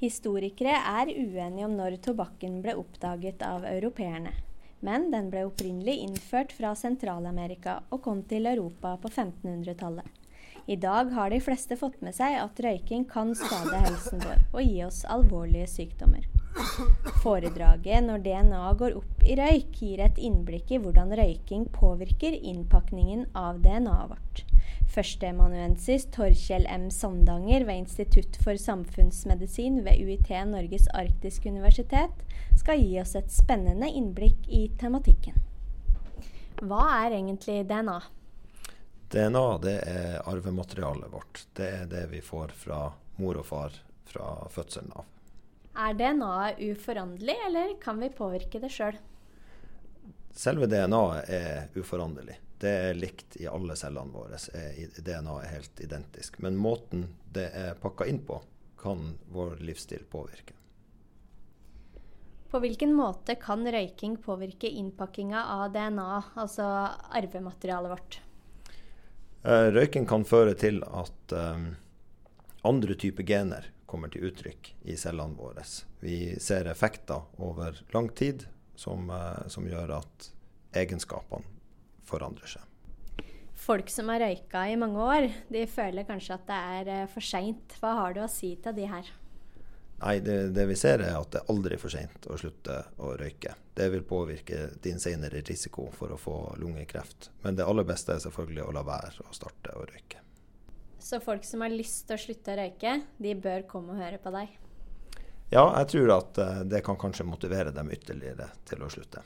Historikere er uenige om når tobakken ble oppdaget av europeerne. Men den ble opprinnelig innført fra Sentral-Amerika og kom til Europa på 1500-tallet. I dag har de fleste fått med seg at røyking kan skade helsen vår og gi oss alvorlige sykdommer. Foredraget 'Når DNA går opp i røyk' gir et innblikk i hvordan røyking påvirker innpakningen av DNA-et vårt. Førsteamanuensis Torkjell M. Sandanger ved Institutt for samfunnsmedisin ved UiT Norges arktiske universitet skal gi oss et spennende innblikk i tematikken. Hva er egentlig DNA? DNA det er arvematerialet vårt. Det er det vi får fra mor og far fra fødselen av. Er DNA-et uforanderlig, eller kan vi påvirke det sjøl? Selve DNA-et er uforanderlig. Det er likt i alle cellene våre. DNA er helt identisk. Men måten det er pakka inn på, kan vår livsstil påvirke. På hvilken måte kan røyking påvirke innpakkinga av DNA, altså arvematerialet vårt? Eh, røyking kan føre til at um, andre typer gener kommer til uttrykk i cellene våre. Vi ser effekter over lang tid som, som gjør at egenskapene forandrer seg. Folk som har røyka i mange år, de føler kanskje at det er eh, for seint. Hva har du å si til de her? Nei, det, det, vi ser er at det er aldri for seint å slutte å røyke. Det vil påvirke din senere risiko for å få lungekreft. Men det aller beste er selvfølgelig å la være å starte å røyke. Så folk som har lyst til å slutte å røyke, de bør komme og høre på deg? Ja, jeg tror at eh, det kan kanskje motivere dem ytterligere til å slutte.